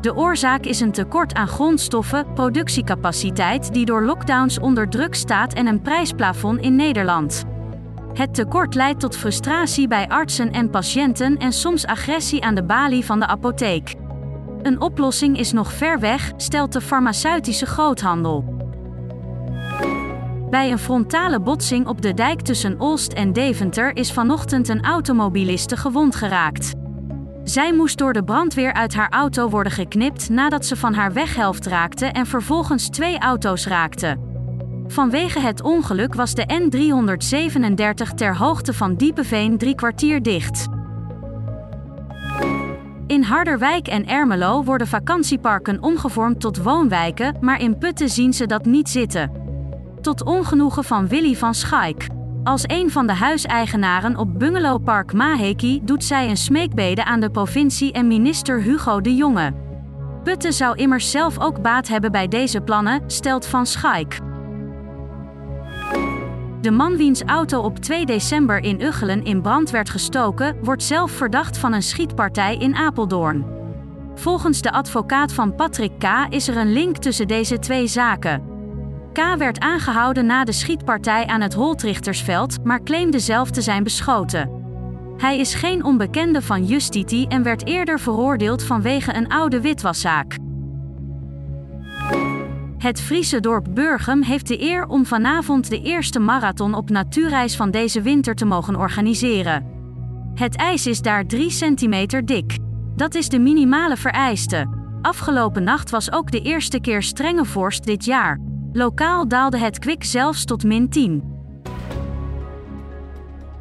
De oorzaak is een tekort aan grondstoffen, productiecapaciteit die door lockdowns onder druk staat en een prijsplafond in Nederland. Het tekort leidt tot frustratie bij artsen en patiënten en soms agressie aan de balie van de apotheek. Een oplossing is nog ver weg, stelt de farmaceutische groothandel. Bij een frontale botsing op de dijk tussen Olst en Deventer is vanochtend een automobiliste gewond geraakt. Zij moest door de brandweer uit haar auto worden geknipt nadat ze van haar weghelft raakte en vervolgens twee auto's raakte. Vanwege het ongeluk was de N337 ter hoogte van Diepeveen drie kwartier dicht. In Harderwijk en Ermelo worden vakantieparken omgevormd tot woonwijken, maar in Putten zien ze dat niet zitten. Tot ongenoegen van Willy van Schaik. Als een van de huiseigenaren op bungalowpark Maheki doet zij een smeekbede aan de provincie en minister Hugo de Jonge. Putten zou immers zelf ook baat hebben bij deze plannen, stelt Van Schaik. De man wiens auto op 2 december in Uggelen in brand werd gestoken, wordt zelf verdacht van een schietpartij in Apeldoorn. Volgens de advocaat van Patrick K. is er een link tussen deze twee zaken. K. werd aangehouden na de schietpartij aan het Holtrichtersveld, maar claimde zelf te zijn beschoten. Hij is geen onbekende van Justiti en werd eerder veroordeeld vanwege een oude witwaszaak. Het Friese dorp Burgum heeft de eer om vanavond de eerste marathon op natuurreis van deze winter te mogen organiseren. Het ijs is daar 3 centimeter dik. Dat is de minimale vereiste. Afgelopen nacht was ook de eerste keer strenge vorst dit jaar. Lokaal daalde het kwik zelfs tot min 10.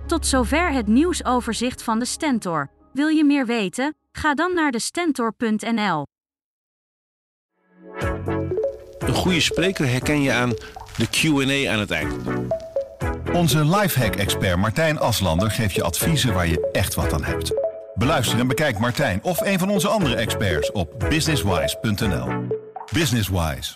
Tot zover het nieuwsoverzicht van de Stentor. Wil je meer weten? Ga dan naar de stentor.nl. Een goede spreker herken je aan de QA aan het eind. Onze lifehack-expert Martijn Aslander geeft je adviezen waar je echt wat aan hebt. Beluister en bekijk Martijn of een van onze andere experts op businesswise.nl. Businesswise,